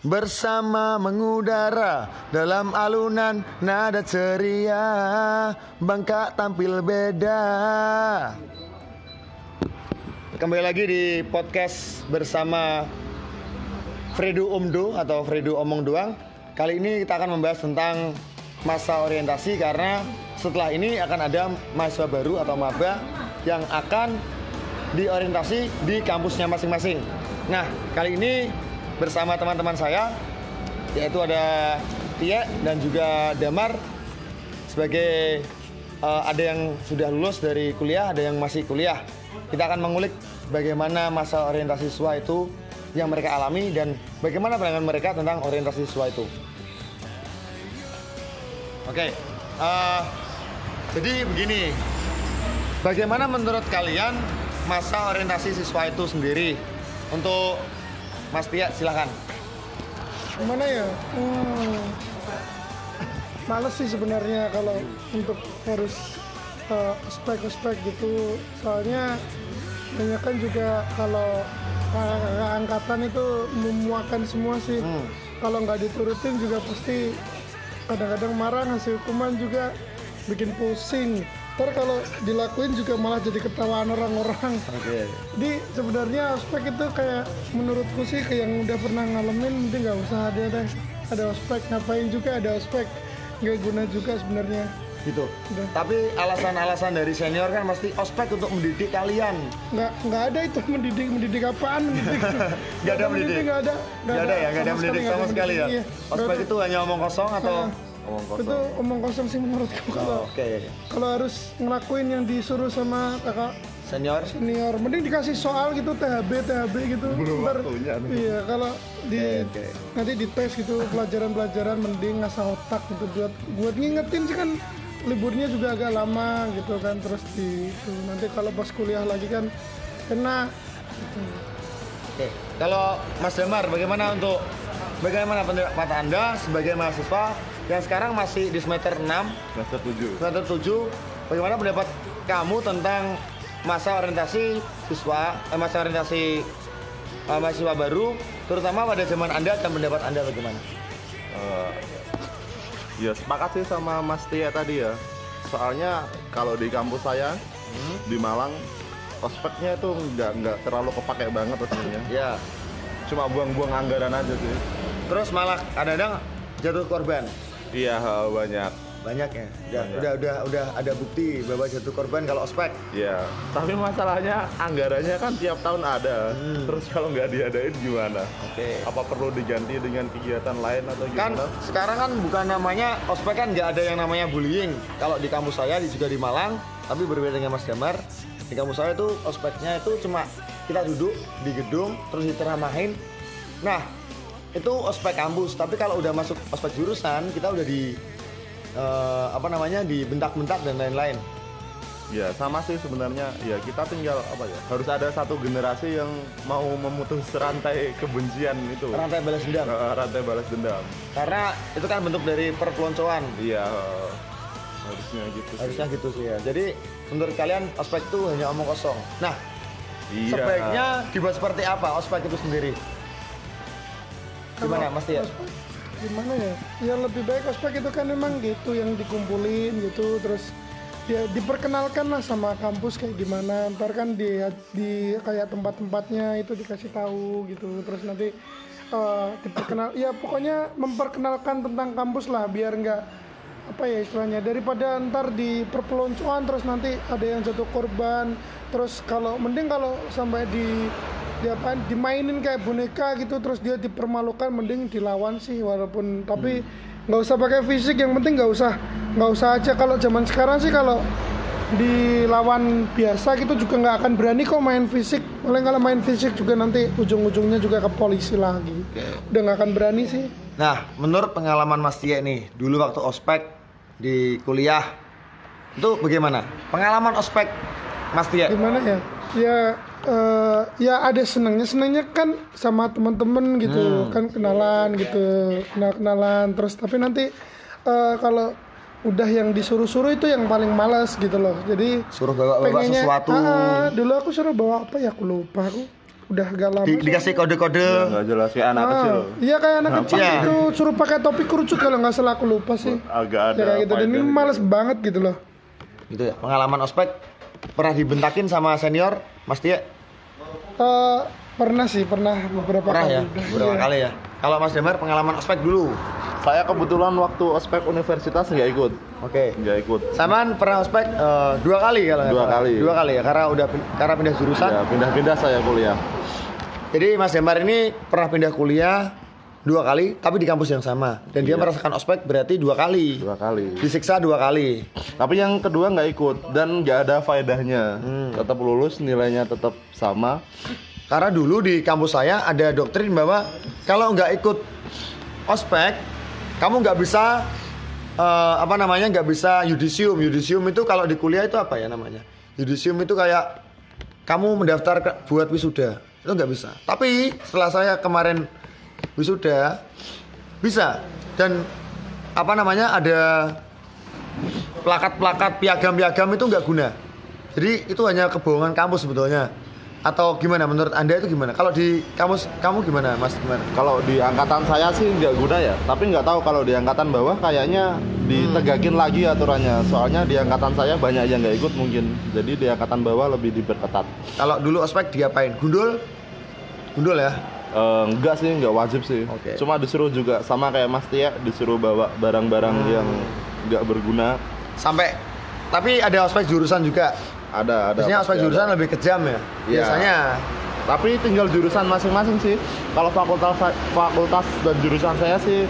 bersama mengudara dalam alunan nada ceria Bangka tampil beda. Kembali lagi di podcast bersama Fredo Omdo atau Fredo Omong Doang Kali ini kita akan membahas tentang masa orientasi karena setelah ini akan ada mahasiswa baru atau maba yang akan diorientasi di kampusnya masing-masing. Nah kali ini bersama teman-teman saya yaitu ada Tia dan juga Damar sebagai uh, ada yang sudah lulus dari kuliah, ada yang masih kuliah. Kita akan mengulik bagaimana masa orientasi siswa itu yang mereka alami dan bagaimana pandangan mereka tentang orientasi siswa itu. Oke, okay. uh, jadi begini, bagaimana menurut kalian masa orientasi siswa itu sendiri untuk Mas Tia silahkan. Gimana ya? Hmm, males sih sebenarnya kalau untuk harus uh, spek-spek gitu. Soalnya banyak kan juga kalau kakak angkatan itu memuakan semua sih. Hmm. Kalau nggak diturutin juga pasti kadang-kadang marah ngasih hukuman juga bikin pusing ntar kalau dilakuin juga malah jadi ketawaan orang-orang okay. jadi sebenarnya ospek itu kayak menurutku sih kayak yang udah pernah ngalamin mending nggak usah ada deh ada ospek ngapain juga ada ospek nggak guna juga sebenarnya gitu. Udah. Tapi alasan-alasan dari senior kan pasti ospek untuk mendidik kalian. Nggak nggak ada itu mendidik mendidik apaan mendidik. nggak ada mendidik. Nggak ada. Nggak ada, ada ya nggak ada mendidik sama sekali ya. Iya. Ospek itu hanya omong kosong atau omong kosong. Itu omong kosong sih menurutku oh, kalau okay. kalau harus ngelakuin yang disuruh sama kakak senior senior mending dikasih soal gitu THB THB gitu belum Ntar, waktunya iya kalau di okay, okay. nanti dites gitu pelajaran-pelajaran mending ngasah otak gitu buat buat ngingetin sih kan liburnya juga agak lama gitu kan terus di itu nanti kalau pas kuliah lagi kan kena gitu. Oke, kalau Mas Damar bagaimana untuk bagaimana pendapat Anda sebagai mahasiswa yang sekarang masih di semester 6 semester 7 semester 7 bagaimana pendapat kamu tentang masa orientasi siswa eh, masa orientasi uh, mahasiswa baru terutama pada zaman anda dan pendapat anda bagaimana? Uh, ya sepakat sih sama Mas Tia tadi ya. Soalnya kalau di kampus saya hmm. di Malang ospeknya itu nggak nggak terlalu kepake banget sebenarnya ya. Cuma buang-buang anggaran aja sih. Terus malah kadang-kadang jatuh korban Iya banyak. Banyak ya. Udah, banyak. udah udah udah ada bukti bahwa jatuh korban kalau ospek. Iya. Tapi masalahnya anggarannya kan tiap tahun ada. Hmm. Terus kalau nggak diadain gimana? Oke. Okay. Apa perlu diganti dengan kegiatan lain atau gimana? Kan sekarang kan bukan namanya ospek kan nggak ada yang namanya bullying. Kalau di kampus saya juga di Malang, tapi berbeda dengan Mas Damar. Di kampus saya itu ospeknya itu cuma kita duduk di gedung terus diteramahin. Nah, itu ospek kampus tapi kalau udah masuk ospek jurusan kita udah di uh, apa namanya di bentak-bentak dan lain-lain. Ya sama sih sebenarnya. Ya kita tinggal apa ya harus ada satu generasi yang mau memutus rantai kebencian itu. Rantai balas dendam. Uh, rantai balas dendam. Karena itu kan bentuk dari perpeloncoan. Iya uh, harusnya gitu harusnya gitu sih ya. Jadi menurut kalian ospek itu hanya omong kosong. Nah iya. sebaiknya dibuat seperti apa ospek itu sendiri gimana Mas ya gimana ya? Ya lebih baik ospek itu kan memang gitu yang dikumpulin gitu terus ya diperkenalkan lah sama kampus kayak gimana. Ntar kan di di kayak tempat-tempatnya itu dikasih tahu gitu terus nanti uh, diperkenal ya pokoknya memperkenalkan tentang kampus lah biar nggak apa ya istilahnya daripada ntar di perpeloncoan terus nanti ada yang jatuh korban. Terus kalau mending kalau sampai di dia apa dimainin kayak boneka gitu terus dia dipermalukan mending dilawan sih walaupun tapi nggak hmm. usah pakai fisik yang penting nggak usah nggak usah aja. Kalau zaman sekarang sih kalau dilawan biasa gitu juga nggak akan berani kok main fisik. Paling kalau main fisik juga nanti ujung-ujungnya juga ke polisi lagi. Okay. udah nggak akan berani sih. Nah menurut pengalaman Mas Tia nih dulu waktu ospek di kuliah itu bagaimana? Pengalaman ospek Mas Tia? Gimana ya ya uh, ya ada senangnya. Senangnya kan sama teman-teman gitu hmm. kan kenalan gitu kenal kenalan terus tapi nanti uh, kalau udah yang disuruh-suruh itu yang paling malas gitu loh. Jadi suruh bawa, bawa pengennya, sesuatu. Ah, dulu aku suruh bawa apa ya? Aku lupa. Aku udah agak lama. Di- dikasih kode-kode. Nggak jelas kayak anak Ah, kecil. Iya kayak anak kecil itu suruh pakai topi kerucut kalau nggak salah aku lupa sih. agak ada Ya, kayak gitu. Dan ini males banget gitu loh. gitu ya. Pengalaman ospek pernah dibentakin sama senior, Mas Tia? Eh, pernah sih, pernah beberapa Pernah kali. ya? Udah, Berapa iya. kali ya? Kalau Mas Damar pengalaman ospek dulu. saya kebetulan waktu ospek universitas nggak ikut Oke. nggak ikut Samaan pernah ospek eh, dua kali kalau Dua salah. kali. Dua kali ya karena udah karena pindah jurusan. ya pindah-pindah saya kuliah Jadi Mas Damar ini pernah pindah kuliah dua kali tapi di kampus yang sama dan dia Iya. merasakan ospek berarti dua kali. dua kali Disiksa dua kali. tapi yang kedua nggak ikut dan nggak ada faedahnya Hmm. tetap lulus nilainya tetap sama Karena dulu di kampus saya ada doktrin bahwa kalau nggak ikut ospek, kamu nggak bisa eh, apa namanya nggak bisa yudisium. Yudisium itu kalau di kuliah itu apa ya namanya? Yudisium itu kayak kamu mendaftar ke- buat wisuda itu nggak bisa. Tapi setelah saya kemarin wisuda bisa dan apa namanya ada plakat-plakat piagam-piagam itu nggak guna. Jadi itu hanya kebohongan kampus sebetulnya. Atau gimana menurut anda itu gimana? Kalau di kampus kamu gimana, Mas? Gimana? kalau di angkatan saya sih nggak guna ya tapi nggak tahu kalau di angkatan bawah kayaknya ditegakin lagi aturannya soalnya di angkatan saya banyak yang nggak ikut mungkin jadi di angkatan bawah lebih diperketat Kalau dulu ospek diapain? Gundul? Gundul ya? Eh, enggak sih, enggak wajib sih. Oke. Cuma disuruh juga sama kayak Mas Tia, disuruh bawa barang-barang yang enggak berguna. Sampai tapi ada ospek jurusan juga. Ada, ada. Biasanya ospek ada. jurusan lebih kejam ya. Iya. Biasanya. Tapi tinggal jurusan masing-masing sih. Kalau fakultas fakultas dan jurusan saya sih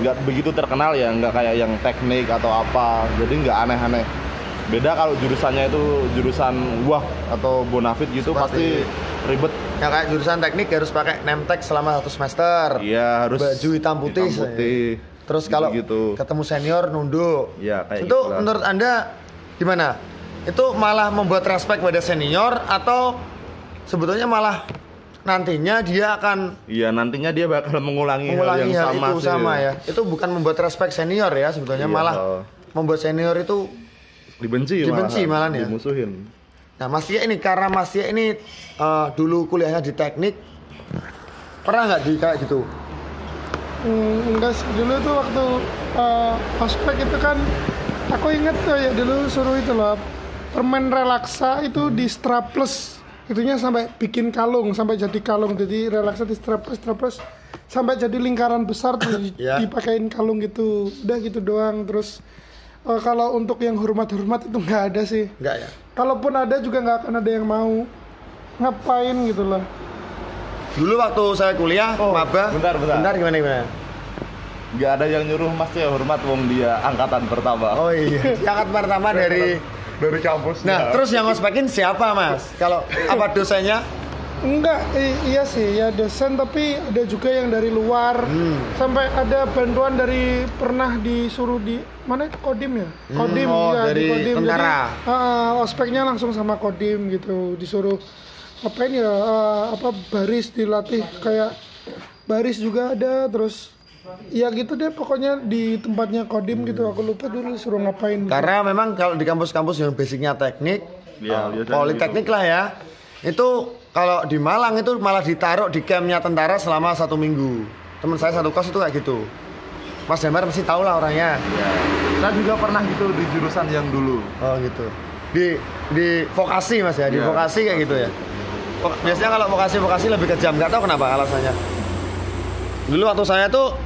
nggak begitu terkenal ya, nggak kayak yang teknik atau apa. Jadi nggak aneh-aneh. Beda kalau jurusannya itu jurusan wah atau bonafit gitu Seperti- pasti ribet. Yang kayak jurusan teknik harus pakai nemtek selama satu semester. Iya harus Baju hitam putih. hitam putih. Terus kalau gitu. ketemu senior nunduk. Iya, kayak itu gitulah. menurut anda gimana? Itu malah membuat respect pada senior atau sebetulnya malah nantinya dia akan Iya nantinya dia bakal mengulangi, mengulangi hal hal, yang sama itu sih. sama ya. Itu bukan membuat respect senior ya sebetulnya Iya, malah membuat senior itu Dibenci, Dibenci malahan ya? Dimusuhin. Nah, Mas Tia ini karena Mas Tia ini eh, dulu kuliahnya di teknik, pernah nggak di kayak gitu? Hmm, enggak sih dulu tuh waktu uh, ospek itu kan aku inget tuh ya dulu suruh itu loh permen relaksa itu di strapless itunya sampai bikin kalung sampai jadi kalung jadi relaksa di strapless strapless sampai jadi lingkaran besar tuh Ya. dipakein kalung gitu udah gitu doang terus uh, kalau untuk yang hormat-hormat itu nggak ada sih Enggak ya? kalaupun ada juga nggak akan ada yang mau ngapain gitu loh Dulu waktu saya kuliah, Oh, maba. bentar, bentar. Bentar gimana gimana? Gak ada yang nyuruh Mas ya hormat wong dia angkatan pertama. Oh iya, angkat pertama dari dari kampus. Nah, terus yang ngospekin siapa, Mas? Kalau apa dosennya? Enggak, i- iya sih ya dosen tapi ada juga yang dari luar. Hmm. Sampai ada bantuan dari pernah disuruh di mana itu Kodim ya? Kodim oh, ya dari di Kodim. tentara. Jadi ah, ospeknya langsung sama Kodim gitu, disuruh ngapain ya ah, apa baris dilatih kayak baris juga ada terus ya gitu deh pokoknya di tempatnya Kodim gitu aku lupa dulu suruh ngapain gitu. Karena memang kalau di kampus-kampus yang basicnya teknik, eh, biasanya politeknik lah ya, itu kalau di Malang itu malah ditaruh di campnya tentara selama satu minggu. Teman saya satu kos itu kayak gitu. Mas Damar mesti tahu lah orangnya. Ya. Saya juga pernah gitu di jurusan yang dulu. Oh gitu. Di di vokasi mas ya, di Iya. vokasi kayak gitu ya. Biasanya kalau vokasi-vokasi lebih kejam, nggak tahu kenapa alasannya. Dulu waktu saya tuh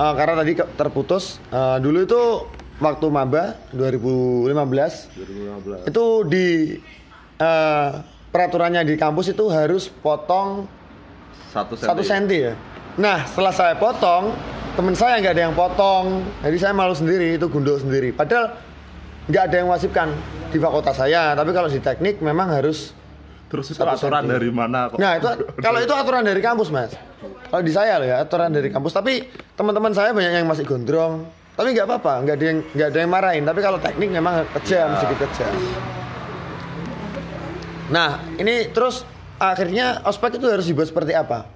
eh, karena tadi terputus, eh, dulu itu waktu maba 2015 2015. itu di eh, peraturannya di kampus itu harus potong Satu senti. satu senti ya. Nah setelah saya potong, temen saya nggak ada yang potong, jadi saya malu sendiri itu gundul sendiri. Padahal nggak ada yang wajibkan di fakultas saya, tapi kalau di teknik memang harus. Terus itu aturan senti. dari mana kok? Nah itu kalau itu aturan dari kampus mas. Kalau di saya loh ya aturan dari kampus. Tapi teman-teman saya banyak yang masih gondrong. Tapi nggak apa-apa, nggak ada yang nggak ada yang marahin. Tapi kalau teknik memang kejam, sedikit kejam. Nah ini terus akhirnya ospek itu harus dibuat seperti apa?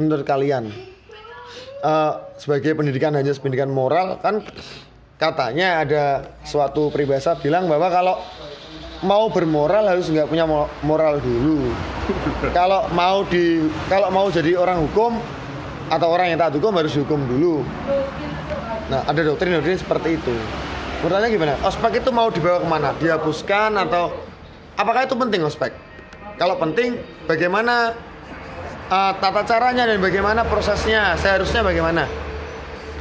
Menurut kalian? Eh, sebagai pendidikan hanya pendidikan moral kan katanya ada suatu peribahasa bilang bahwa kalau mau bermoral harus nggak punya mo- moral dulu. kalau mau di kalau mau jadi orang hukum atau orang yang taat hukum harus dihukum dulu. Nah, ada doktrin-doktrin seperti itu. Menurut gimana? Ospek itu mau dibawa ke mana? Dihapuskan atau apakah itu penting ospek? Kalau penting, bagaimana uh, tata caranya dan bagaimana prosesnya? Seharusnya bagaimana?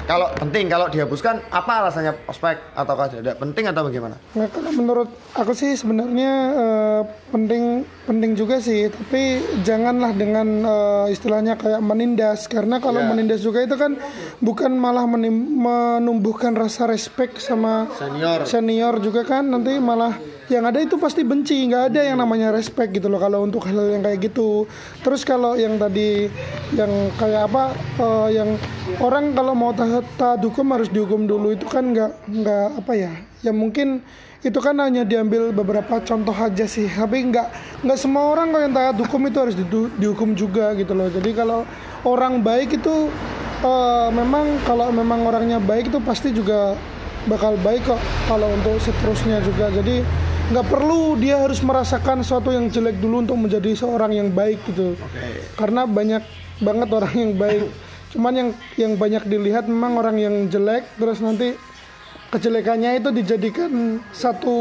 Kalau penting, kalau dihapuskan, apa alasannya ospek ataukah tidak penting atau bagaimana? Nah, kalau menurut aku sih sebenarnya eh, penting penting juga sih, tapi janganlah dengan eh, istilahnya kayak menindas karena kalau Ya. menindas juga itu kan bukan malah menim- menumbuhkan rasa respect sama Senior. senior juga kan nanti malah yang ada itu pasti benci nggak ada yang namanya respect gitu loh kalau untuk hal yang kayak gitu. Terus kalau yang tadi yang kayak apa eh, yang orang kalau mau taat taat hukum harus dihukum dulu itu kan nggak nggak apa ya? Ya mungkin itu kan hanya diambil beberapa contoh aja sih. Tapi nggak nggak semua orang kalau yang taat hukum itu harus didu- dihukum juga gitu loh. Jadi kalau orang baik itu eh, memang kalau memang orangnya baik itu pasti juga bakal baik kok kalau untuk seterusnya juga. Jadi nggak perlu dia harus merasakan sesuatu yang jelek dulu untuk menjadi seorang yang baik gitu karena banyak banget orang yang baik cuman yang yang banyak dilihat memang orang yang jelek terus nanti kejelekannya itu dijadikan satu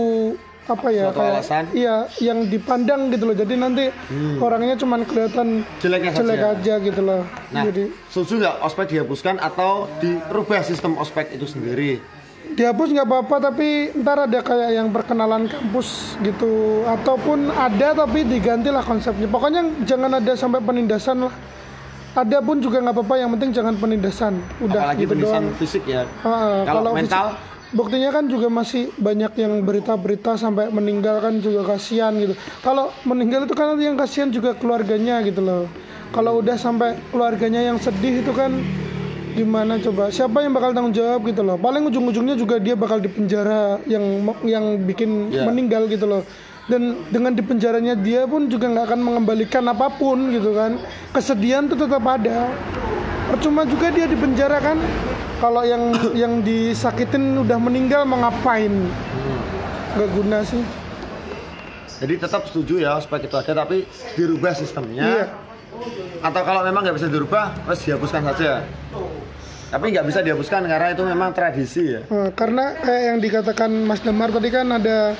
apa ya Suatu alasan? iya yang dipandang gitu loh jadi nanti orangnya cuman kelihatan Jeleknya jelek saja. aja gitu loh Nah, jadi setuju nggak ospek dihapuskan atau dirubah sistem ospek itu sendiri? Dihapus nggak apa-apa tapi ntar ada kayak yang perkenalan kampus gitu. Ataupun ada tapi digantilah konsepnya. Pokoknya jangan ada sampai penindasan lah. Ada pun juga nggak apa-apa yang penting jangan penindasan. Udah Apalagi gitu penindasan doang. fisik ya. Ah, Kalau fisik- mental? buktinya kan juga masih banyak yang berita-berita sampai meninggal kan juga kasihan gitu. Kalau meninggal itu kan nanti yang kasihan juga keluarganya gitu loh. Kalau udah sampai keluarganya yang sedih itu kan gimana coba? Siapa yang bakal tanggung jawab gitu loh? Paling ujung-ujungnya juga dia bakal dipenjara yang yang bikin Ya. meninggal gitu loh. Dan dengan dipenjaranya dia pun juga nggak akan mengembalikan apa pun gitu kan. Kesedihan tuh tetap ada. Percuma juga dia dipenjara kan. Kalau yang yang disakitin udah meninggal mau ngapain? Nggak guna sih. Jadi tetap setuju ya ospek itu ada tapi dirubah sistemnya. Iya. Atau kalau memang nggak bisa dirubah, harus dihapuskan saja. Tapi nggak bisa dihapuskan karena itu memang tradisi ya. Eh, karena kayak yang dikatakan Mas Demar tadi kan ada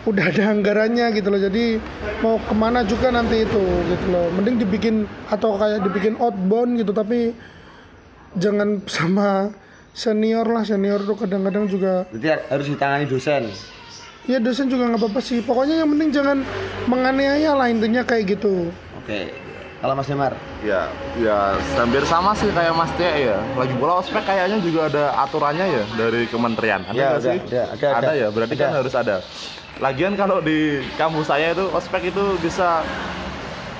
udah ada anggarannya gitu loh jadi mau ke mana juga nanti itu gitu loh mending dibikin atau kayak dibikin outbound gitu tapi jangan sama senior lah senior tuh kadang-kadang juga Jadi harus ditangani dosen. ya dosen juga nggak apa-apa sih pokoknya yang penting jangan menganiaya lah intinya kayak gitu Oke. Kalau Mas Demar, Ya, ya hampir sama sih kayak Mas Tia ya. Lagi pula ospek kayaknya juga ada aturannya ya dari kementerian. Ada Ya, ada, sih? ada, ada, ada. ya, berarti Ada. kan harus ada. Lagian kalau di kampus saya itu ospek itu bisa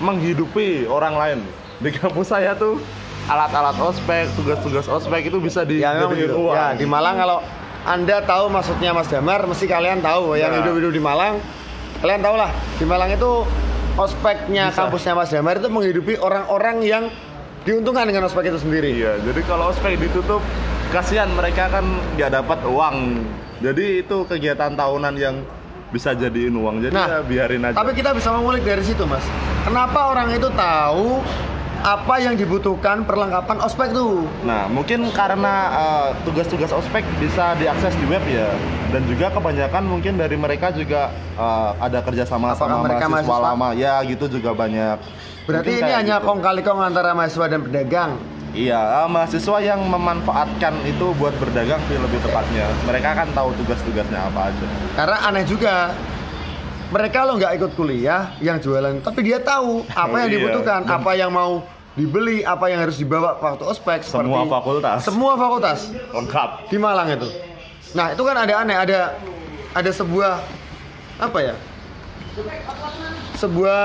menghidupi orang lain. Di kampus saya tuh alat-alat ospek, tugas-tugas ospek itu bisa di ya memang gitu. uang. Ya di Malang kalau anda tahu maksudnya Mas Damar, mesti kalian tahu yang Ya. hidup-hidup di Malang. Kalian tahu lah di Malang itu ospeknya Bisa. kampusnya Mas Damar itu menghidupi orang-orang yang diuntungkan dengan ospek itu sendiri. Iya, jadi kalau ospek ditutup, kasihan mereka kan nggak dapat uang. Jadi itu kegiatan tahunan yang bisa jadiin uang. Jadi ya biarin aja. Tapi kita bisa mengulik dari situ, Mas. Kenapa orang itu tahu apa yang dibutuhkan perlengkapan ospek itu? Nah, mungkin karena eh, tugas-tugas ospek bisa diakses di web ya, dan juga kebanyakan mungkin dari mereka juga eh, ada kerjasama Apakah sama mereka mahasiswa, mahasiswa? lama, ya gitu juga banyak. Berarti Mungkin ini hanya gitu. kong kali kong antara mahasiswa dan pedagang. Iya, eh, mahasiswa yang memanfaatkan itu buat berdagang sih lebih tepatnya. Mereka kan tahu tugas-tugasnya apa aja. Karena aneh juga mereka lo nggak ikut kuliah yang jualan, tapi dia tahu apa Oh, yang iya. dibutuhkan, Dan- apa yang mau dibeli, apa yang harus dibawa waktu ospek. Semua fakultas. Semua fakultas Lengkap. di Malang itu. Nah itu kan ada aneh, ada ada sebuah apa ya? Sebuah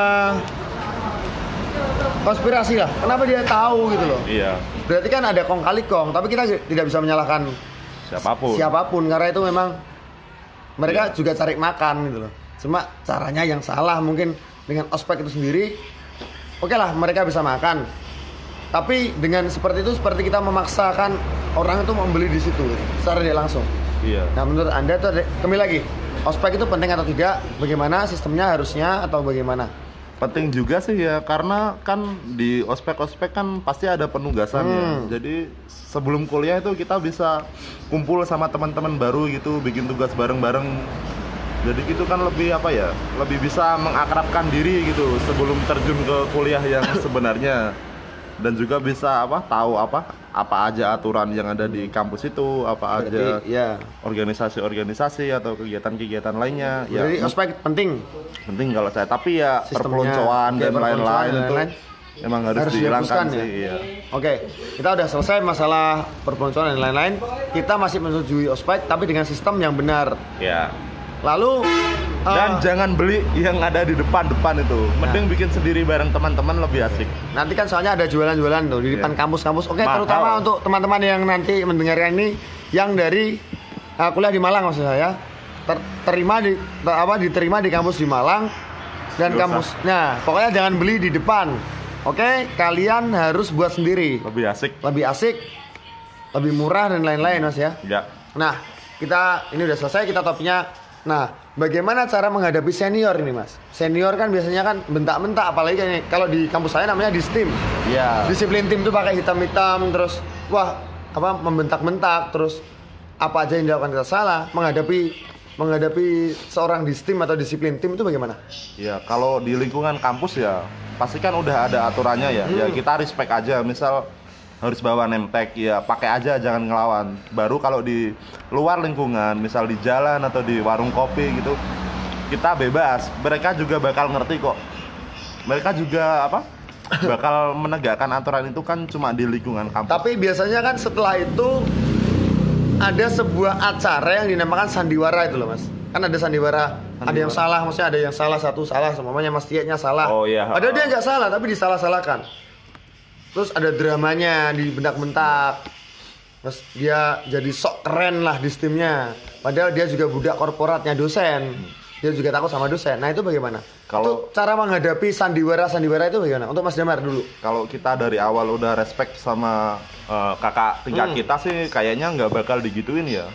konspirasi lah. Kenapa dia tahu gitu loh? Iya, Berarti kan ada kong kali kong, tapi kita tidak bisa menyalahkan siapa pun. siapa pun karena itu memang mereka Iya. juga cari makan gitu loh. Cuma caranya yang salah mungkin dengan ospek itu sendiri. Oke lah mereka bisa makan. Tapi dengan seperti itu seperti kita memaksakan orang itu membeli di situ secara tidak langsung. Iya. Nah menurut anda tuh ada, kembali lagi ospek itu penting atau tidak bagaimana sistemnya harusnya atau bagaimana penting juga sih ya karena kan di ospek-ospek kan pasti ada penugasan ya. Hmm. Jadi sebelum kuliah itu kita bisa kumpul sama teman-teman baru gitu, bikin tugas bareng-bareng. Jadi gitu kan lebih apa ya? Lebih bisa mengakrabkan diri gitu sebelum terjun ke kuliah yang sebenarnya. Dan juga bisa apa? Tahu apa? Apa aja aturan yang ada di kampus itu, apa aja Berarti, ya organisasi-organisasi atau kegiatan-kegiatan lainnya. Ya, jadi ospek penting penting kalau saya tapi ya perpeloncoan dan lain-lain itu emang harus, harus dihilangkan dihapuskan sih ya? iya. Oke, kita udah selesai masalah perpeloncoan dan lain-lain. Kita masih menyetujui ospek tapi dengan sistem yang benar. ya Lalu dan eh, jangan beli yang ada di depan-depan itu mending bikin sendiri bareng teman-teman lebih asik nanti kan soalnya ada jualan-jualan tuh di Iya. depan kampus-kampus. Oke, Mahal. terutama untuk teman-teman yang nanti mendengarkan ini yang dari eh, kuliah di Malang maksud saya. Ter- terima di ter- apa diterima di kampus di Malang dan Nggak kampus. Nah, pokoknya jangan beli di depan. Oke, kalian harus buat sendiri. lebih asik Lebih asik, lebih murah dan lain-lain, Mas ya. ya Nah, kita ini udah selesai kita topiknya. Nah, bagaimana cara menghadapi senior ini, Mas? Senior kan biasanya kan bentak-bentak apalagi kayak. Kalau di kampus saya namanya di STEAM. ya Disiplin tim tuh pakai hitam-hitam terus wah, apa membentak-bentak terus apa aja yang dilakukan kita salah menghadapi menghadapi seorang di STEAM atau disiplin tim itu bagaimana? ya kalau di lingkungan kampus ya pasti kan udah ada aturannya ya ya Hmm. kita respect aja misal harus bawa name tag ya pakai aja jangan ngelawan. Baru kalau di luar lingkungan misal di jalan atau di warung kopi gitu kita bebas. Mereka juga bakal ngerti kok. Mereka juga apa bakal menegakkan aturan itu kan cuma di lingkungan kampus. Tapi biasanya kan setelah itu ada sebuah acara yang dinamakan sandiwara itu loh mas. Kan ada sandiwara, ada yang salah maksudnya ada yang salah satu salah semuanya mas Tieknya salah. Oh, iya. padahal dia nggak salah tapi disalah-salahkan terus ada dramanya dibentak-bentak terus dia jadi sok keren lah di steamnya. Padahal dia juga budak korporatnya dosen. Dia juga takut sama dosen. Nah itu bagaimana? Kalau- Itu cara menghadapi sandiwara sandiwara itu bagaimana? Untuk Mas Damar dulu. Kalau kita dari awal udah respect sama eh, kakak tingkat Hmm. kita sih kayaknya nggak bakal digituin ya.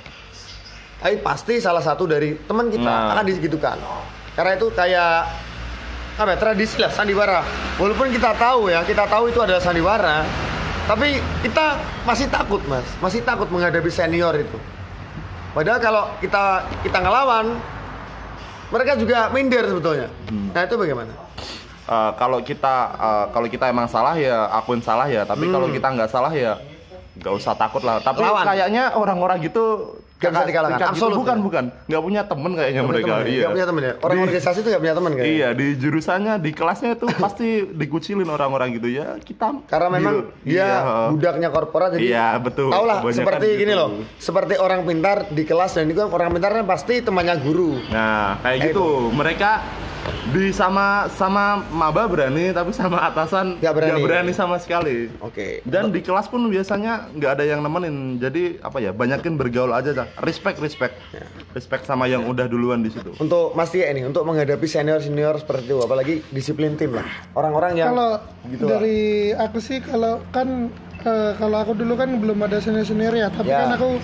Tapi pasti salah satu dari teman kita Nah. akan digitukan. Karena itu kayak apa ya, tradisi lah sandiwara. Walaupun kita tahu ya, kita tahu itu adalah sandiwara, tapi kita masih takut mas, masih takut menghadapi senior itu. Padahal kalau kita kita ngelawan, mereka juga minder sebetulnya. Hmm. Nah itu bagaimana? Eh, kalau kita eh, kalau kita emang salah ya akuin salah ya tapi kalau kita nggak salah ya nggak usah takut lah tapi Hmm. Lawan. kayaknya orang-orang gitu Nggak bisa dikalahkan. gitu Absolut, bukan ya? bukan nggak punya temen kayaknya punya mereka teman ya? iya Nggak punya teman ya? Orang Di- organisasi itu nggak punya teman kayaknya. iya di jurusannya di kelasnya itu pasti dikucilin orang-orang gitu ya kita Karena memang Iya, dia iya. budaknya korporat jadi Iya, betul. Tau lah seperti gitu. gini loh. Seperti orang pintar di kelas dan itu kan orang pintar kan pasti temannya guru. Nah, kayak gitu. Mereka di sama sama maba berani tapi sama atasan Nggak berani. sama sekali. Oke. Dan di kelas pun biasanya nggak ada yang nemenin. Jadi apa ya, banyakin bergaul aja dah. Respect, respect. Ya. Respect sama yang udah duluan di situ. Untuk Mas Tia ini untuk menghadapi senior senior seperti itu apalagi disiplin tim lah. Orang-orang yang kalau gitu lah. dari aku sih kalau kan eh, kalau aku dulu kan belum ada senior senior ya tapi Ya. kan aku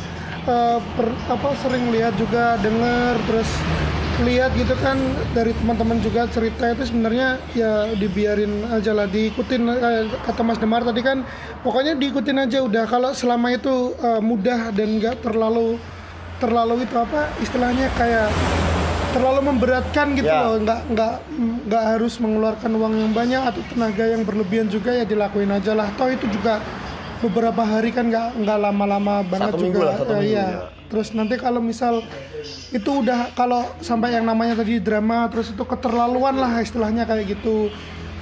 eh, per- apa sering lihat juga denger terus lihat gitu kan dari teman-teman juga cerita itu sebenarnya ya dibiarin aja lah diikutin eh, kata Mas Demar tadi kan pokoknya diikutin aja udah kalau selama itu eh, mudah dan nggak terlalu terlalu itu apa istilahnya kayak terlalu memberatkan gitu Ya. loh nggak nggak nggak harus mengeluarkan uang yang banyak atau tenaga yang berlebihan juga ya dilakuin aja lah toh itu juga beberapa hari kan nggak nggak lama-lama banget Satu minggu juga lah, satu Ya, minggu, iya. ya. Terus nanti kalau misal itu udah kalau sampai yang namanya tadi drama terus itu keterlaluan lah istilahnya kayak gitu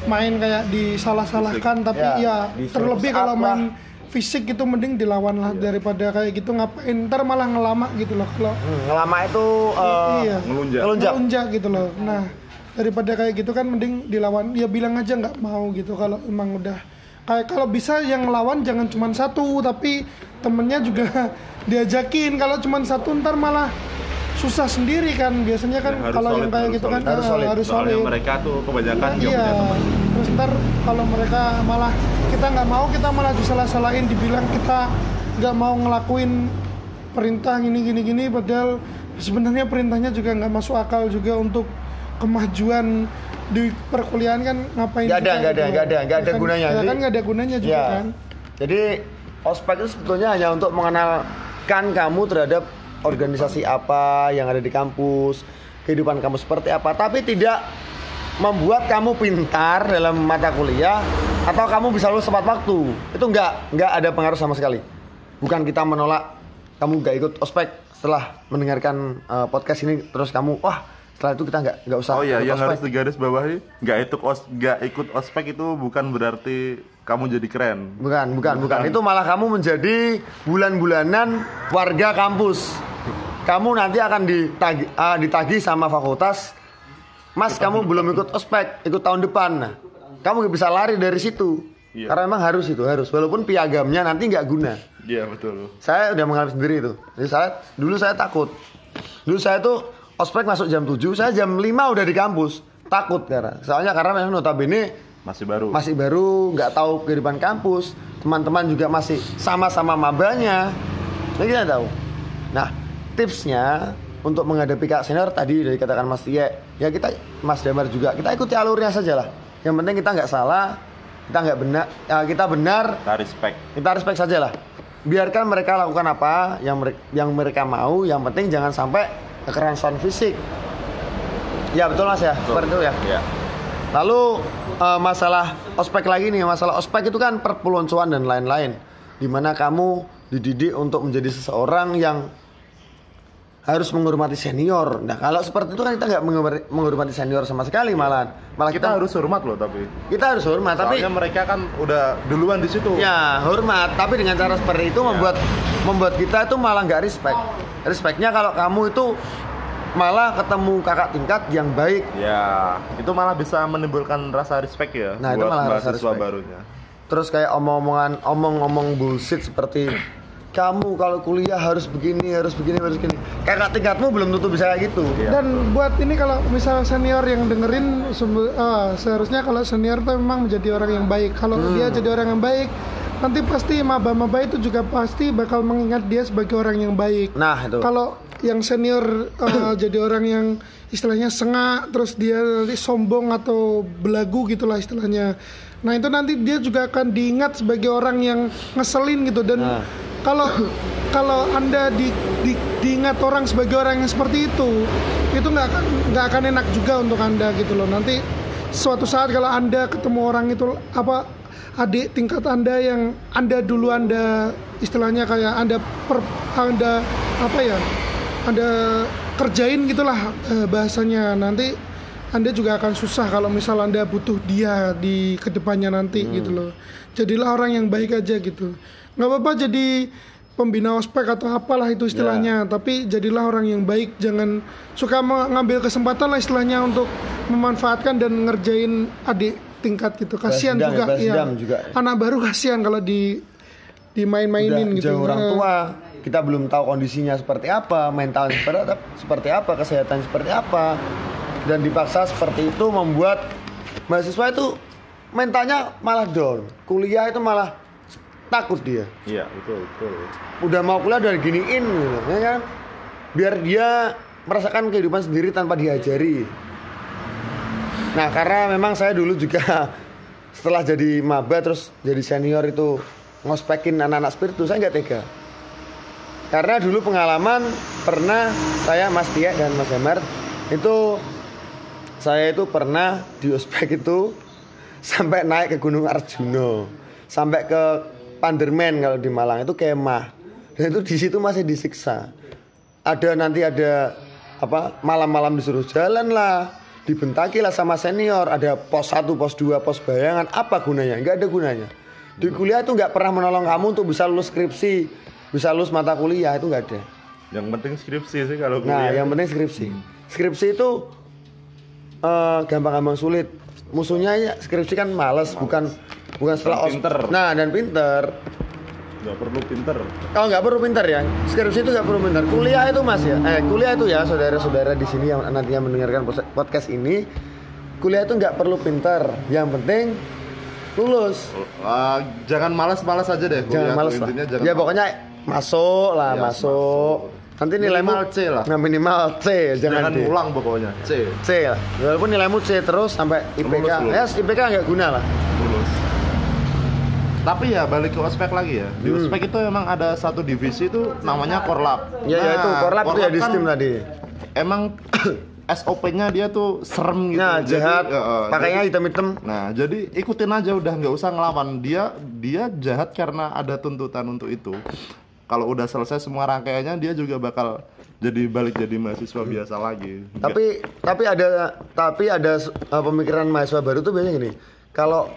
main kayak disalah-salahkan tapi Ya, ya, terlebih kalau lah. main fisik gitu mending dilawan lah daripada kayak gitu ngapain ntar malah ngelama gitu loh kalau Hmm, ngelama itu eh, iya Ngelunjak. Ngelunjak. Ngelunjak gitu loh. Nah, daripada kayak gitu kan mending dilawan. Ya bilang aja nggak mau gitu kalau emang udah kayak kalau bisa yang ngelawan jangan cuma satu tapi temennya juga diajakin. Kalau cuma satu ntar malah susah sendiri kan. Biasanya kan Ya, harus kalau yang kayak harus gitu kan solid. Harus eh, solid. harus Soalnya solid. mereka tuh kebanyakan Nah, iya. punya teman. Terus ntar kalau mereka malah kita nggak mau kita malah disalah-salahin dibilang kita nggak mau ngelakuin perintah gini gini gini padahal sebenarnya perintahnya juga nggak masuk akal juga untuk kemajuan di perkuliahan kan ngapain Nggak ada, nggak ada, gitu. nggak ada, nggak ada kan- gunanya. ya kan nggak ada gunanya juga Ya. kan Jadi ospek itu sebetulnya hanya untuk mengenalkan kamu terhadap organisasi apa yang ada di kampus, kehidupan kamu seperti apa, tapi tidak membuat kamu pintar dalam mata kuliah atau kamu bisa lulus tepat waktu. Itu enggak, enggak ada pengaruh sama sekali. Bukan kita menolak kamu nggak ikut ospek setelah mendengarkan uh, podcast ini terus kamu wah setelah itu kita nggak nggak usah Oh iya, yang ospek. harus digaris bawahi, nggak ikut os, nggak ikut ospek itu bukan berarti kamu jadi keren. Bukan, bukan, bukan. Itu malah kamu menjadi bulan-bulanan warga kampus. Kamu nanti akan ditagi, ah, ditagih sama fakultas. Mas, kamu belum ikut ospek, ikut tahun depan. Nah, kamu bisa lari dari situ. Iya. Karena emang harus itu, harus. Walaupun piagamnya nanti nggak guna. Iya betul. Saya udah mengalami sendiri itu. Jadi saya dulu saya takut. Dulu saya tuh ospek masuk jam 7, saya jam 5 udah di kampus. Takut karena. Soalnya karena memang notabene Masih baru. masih baru nggak tahu kehidupan kampus. Teman-teman juga masih sama-sama mabanya. Jadi kita tahu. Nah tipsnya untuk menghadapi kak senior tadi dari katakan Mas Tie ya kita Mas Damar juga. Kita ikuti alurnya saja lah yang penting kita nggak salah kita nggak benar ya, kita benar. Kita respect. kita respect saja lah biarkan mereka lakukan apa yang mereka yang mereka mau. Yang penting jangan sampai kekerasan fisik ya betul mas ya seperti itu ya Iya. Lalu eh, masalah ospek lagi nih, masalah ospek itu kan perpeloncoan dan lain-lain. Di mana kamu dididik untuk menjadi seseorang yang harus menghormati senior. Nah kalau seperti itu kan kita nggak menghormati, senior sama sekali malah. Malah Kita harus hormat loh tapi. kita harus hormat. Tapi Soalnya mereka kan udah duluan di situ. ya hormat. Tapi dengan cara seperti itu membuat membuat kita itu malah nggak respect. Respectnya kalau kamu itu malah ketemu kakak tingkat yang baik Ya, itu malah bisa menimbulkan rasa respect ya Nah, itu buat malah rasa mahasiswa respect. barunya. terus kayak omong-omongan omong-omong bullshit seperti kamu kalau kuliah harus begini harus begini harus begini kakak tingkatmu belum tentu bisa kayak gitu Iya. dan buat ini kalau misal senior yang dengerin ah, seharusnya kalau senior tuh memang menjadi orang yang baik kalau Hmm. dia jadi orang yang baik nanti pasti maba-maba itu juga pasti bakal mengingat dia sebagai orang yang baik nah itu kalau yang senior uh, jadi orang yang istilahnya sengak terus dia nanti sombong atau belagu gitulah istilahnya nah itu nanti dia juga akan diingat sebagai orang yang ngeselin gitu dan Nah. Kalau kalau anda di, di- diingat orang sebagai orang yang seperti itu itu nggak akan nggak akan enak juga untuk anda gitu loh. Nanti suatu saat kalau anda ketemu orang itu apa adik tingkat anda yang anda dulu anda istilahnya kayak anda per, anda apa ya anda kerjain gitulah eh, bahasanya. Nanti anda juga akan susah kalau misal anda butuh dia di ke depannya nanti gitu loh. Jadilah orang yang baik aja gitu nggak apa-apa jadi pembina ospek atau apalah itu istilahnya. Tapi jadilah orang yang baik jangan suka mengambil kesempatan lah istilahnya untuk memanfaatkan dan ngerjain adik tingkat gitu. Kasihan dendam ya, juga juga. anak baru kasihan kalau di dimain-mainin gitu. jauh orang tua kita belum tahu kondisinya seperti apa mentalnya seperti apa, seperti apa kesehatan seperti apa. Dan dipaksa seperti itu membuat mahasiswa itu mentalnya malah down. Kuliah itu malah takut dia. Iya, betul, betul. udah mau kuliah udah giniin gitu, ya kan? Biar dia merasakan kehidupan sendiri tanpa diajari. Nah karena memang saya dulu juga setelah jadi maba terus jadi senior itu ngospekin anak-anak spiritus saya nggak tega. Karena dulu pengalaman pernah saya Mas Tia dan Mas Damar itu saya itu pernah di ospek itu sampai naik ke Gunung Arjuno sampai ke Pandermen kalau di Malang itu kemah. Dan itu di situ masih disiksa. Ada nanti ada apa malam-malam disuruh jalan lah dibentaki lah sama senior. Ada pos 1, pos 2, pos bayangan. Apa gunanya? Nggak ada gunanya. Di kuliah itu nggak pernah menolong kamu untuk bisa lulus skripsi. Bisa lulus mata kuliah itu nggak ada. Yang penting skripsi sih kalau Nah, kuliah. yang penting skripsi. Skripsi itu eh, gampang-gampang sulit. Musuhnya ya skripsi kan males, bukan bukan setelah os- pinter. Nah, dan pinter. nggak perlu pinter. Oh, nggak perlu pinter ya. Skripsi itu nggak perlu pinter. Kuliah itu Mas ya. Eh, kuliah itu ya, saudara-saudara di sini yang nantinya mendengarkan podcast ini, kuliah itu nggak perlu pinter. Yang penting lulus. Ah, jangan malas-malas aja deh. Jangan kuliah. males lah. Jangan Ya pokoknya masuk lah, Ya, masuk. Nanti nilaimu Minimal C lah. Nah, minimal C, jangan, Jangan D. ulang pokoknya. C. C lah. Walaupun nilaimu C terus sampai IPK. Lulus, lulus. Ya, IPK nggak guna lah. Tapi ya balik ke ospek lagi ya. Di ospek itu emang ada satu divisi itu namanya korlap. Ya, ya itu korlap itu ya di kan Steam tadi. Emang SOP-nya dia tuh serem gitu. Nah, Jadi, jahat. ya, eh, Pakainya jadi- hitam-hitam. Nah, jadi ikutin aja udah nggak usah ngelawan. Dia dia jahat karena ada tuntutan untuk itu. Kalau udah selesai semua rangkaiannya dia juga bakal jadi balik jadi mahasiswa biasa lagi. Tapi tapi ada tapi ada uh, pemikiran mahasiswa baru tuh biasanya gini. Kalau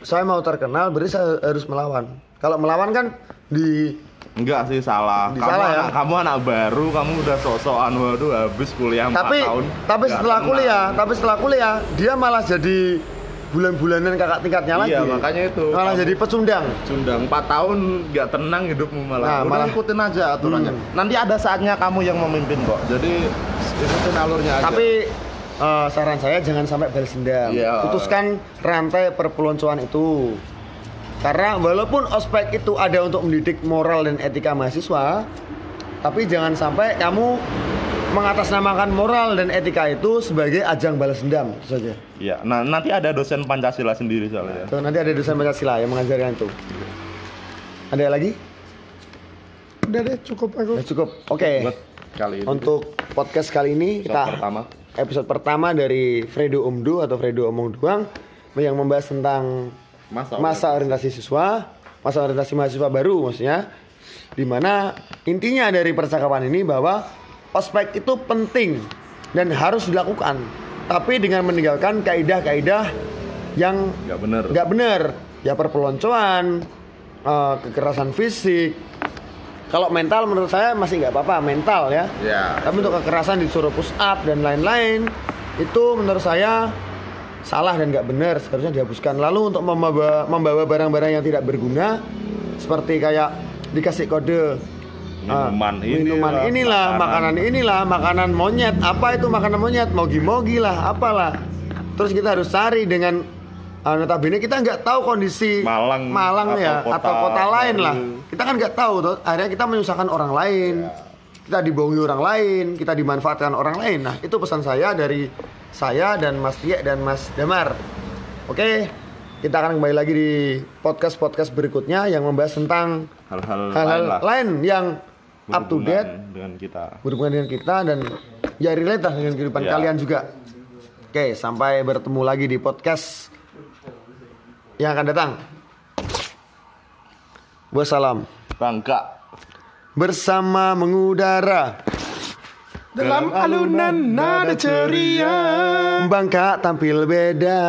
saya mau terkenal berarti saya harus melawan. Kalau melawan kan di Enggak sih salah. Di Kamu salah ya? anak, kamu anak baru, kamu udah sosokan waduh habis kuliah 4 tapi tahun. tapi setelah tenang. kuliah, tapi setelah kuliah dia malah jadi bulan-bulanan kakak tingkatnya lagi. Iya, makanya itu. Malah jadi pecundang. Sundang 4 tahun nggak tenang hidupmu malah. Nah, Udah malah- ikutin aja aturannya. Hmm. Nanti ada saatnya kamu yang memimpin kok. Jadi ikutin alurnya aja. Tapi eh, saran saya jangan sampai balas dendam. Iya. Putuskan rantai perpeloncoan itu. Karena walaupun ospek itu ada untuk mendidik moral dan etika mahasiswa, tapi jangan sampai kamu mengatasnamakan moral dan etika itu sebagai ajang balas dendam itu saja. Iya, nah nanti ada dosen Pancasila sendiri soalnya. Tuh, nanti ada dosen Pancasila yang mengajarkan itu. Ada lagi? Udah deh cukup aku. Ya, cukup. Oke. Buat kali ini. Untuk podcast kali ini Episode kita pertama. Episode pertama dari Fredo Umdu atau Fredo Omong Duang yang membahas tentang Masa masa orientasi siswa, masa orientasi mahasiswa baru maksudnya. Di mana intinya dari percakapan ini bahwa ospek itu penting dan harus dilakukan, tapi dengan meninggalkan kaidah-kaidah yang nggak bener. nggak benar ya perpeloncoan eh, kekerasan fisik kalau mental menurut saya masih nggak apa-apa mental ya. Ya. tapi untuk kekerasan disuruh push up dan lain-lain itu menurut saya salah dan nggak benar seharusnya dihapuskan. Lalu untuk membawa membawa barang-barang yang tidak berguna seperti kayak dikasih kode ah, Minuman inilah, minuman inilah makanan. makanan inilah makanan monyet. Apa itu makanan monyet? Mogi-mogi lah apalah. Terus kita harus cari dengan uh, notabene kita nggak tahu kondisi Malang Malang atau ya kota atau kota lain lah kita kan nggak tahu tuh akhirnya kita menyusahkan orang lain kita dibohongi orang lain kita dimanfaatkan orang lain nah itu pesan saya dari saya dan Mas Tia dan Mas Damar oke kita akan kembali lagi di podcast podcast berikutnya yang membahas tentang Hal-hal lain lah. lain yang up to date dengan kita. berhubungan dengan kita dan ya relate dengan kehidupan Ya. kalian juga. Oke, sampai bertemu lagi di podcast yang akan datang. Wassalam. Bangga. Bersama mengudara, Dalam alunan nada ceria. Bangka tampil beda.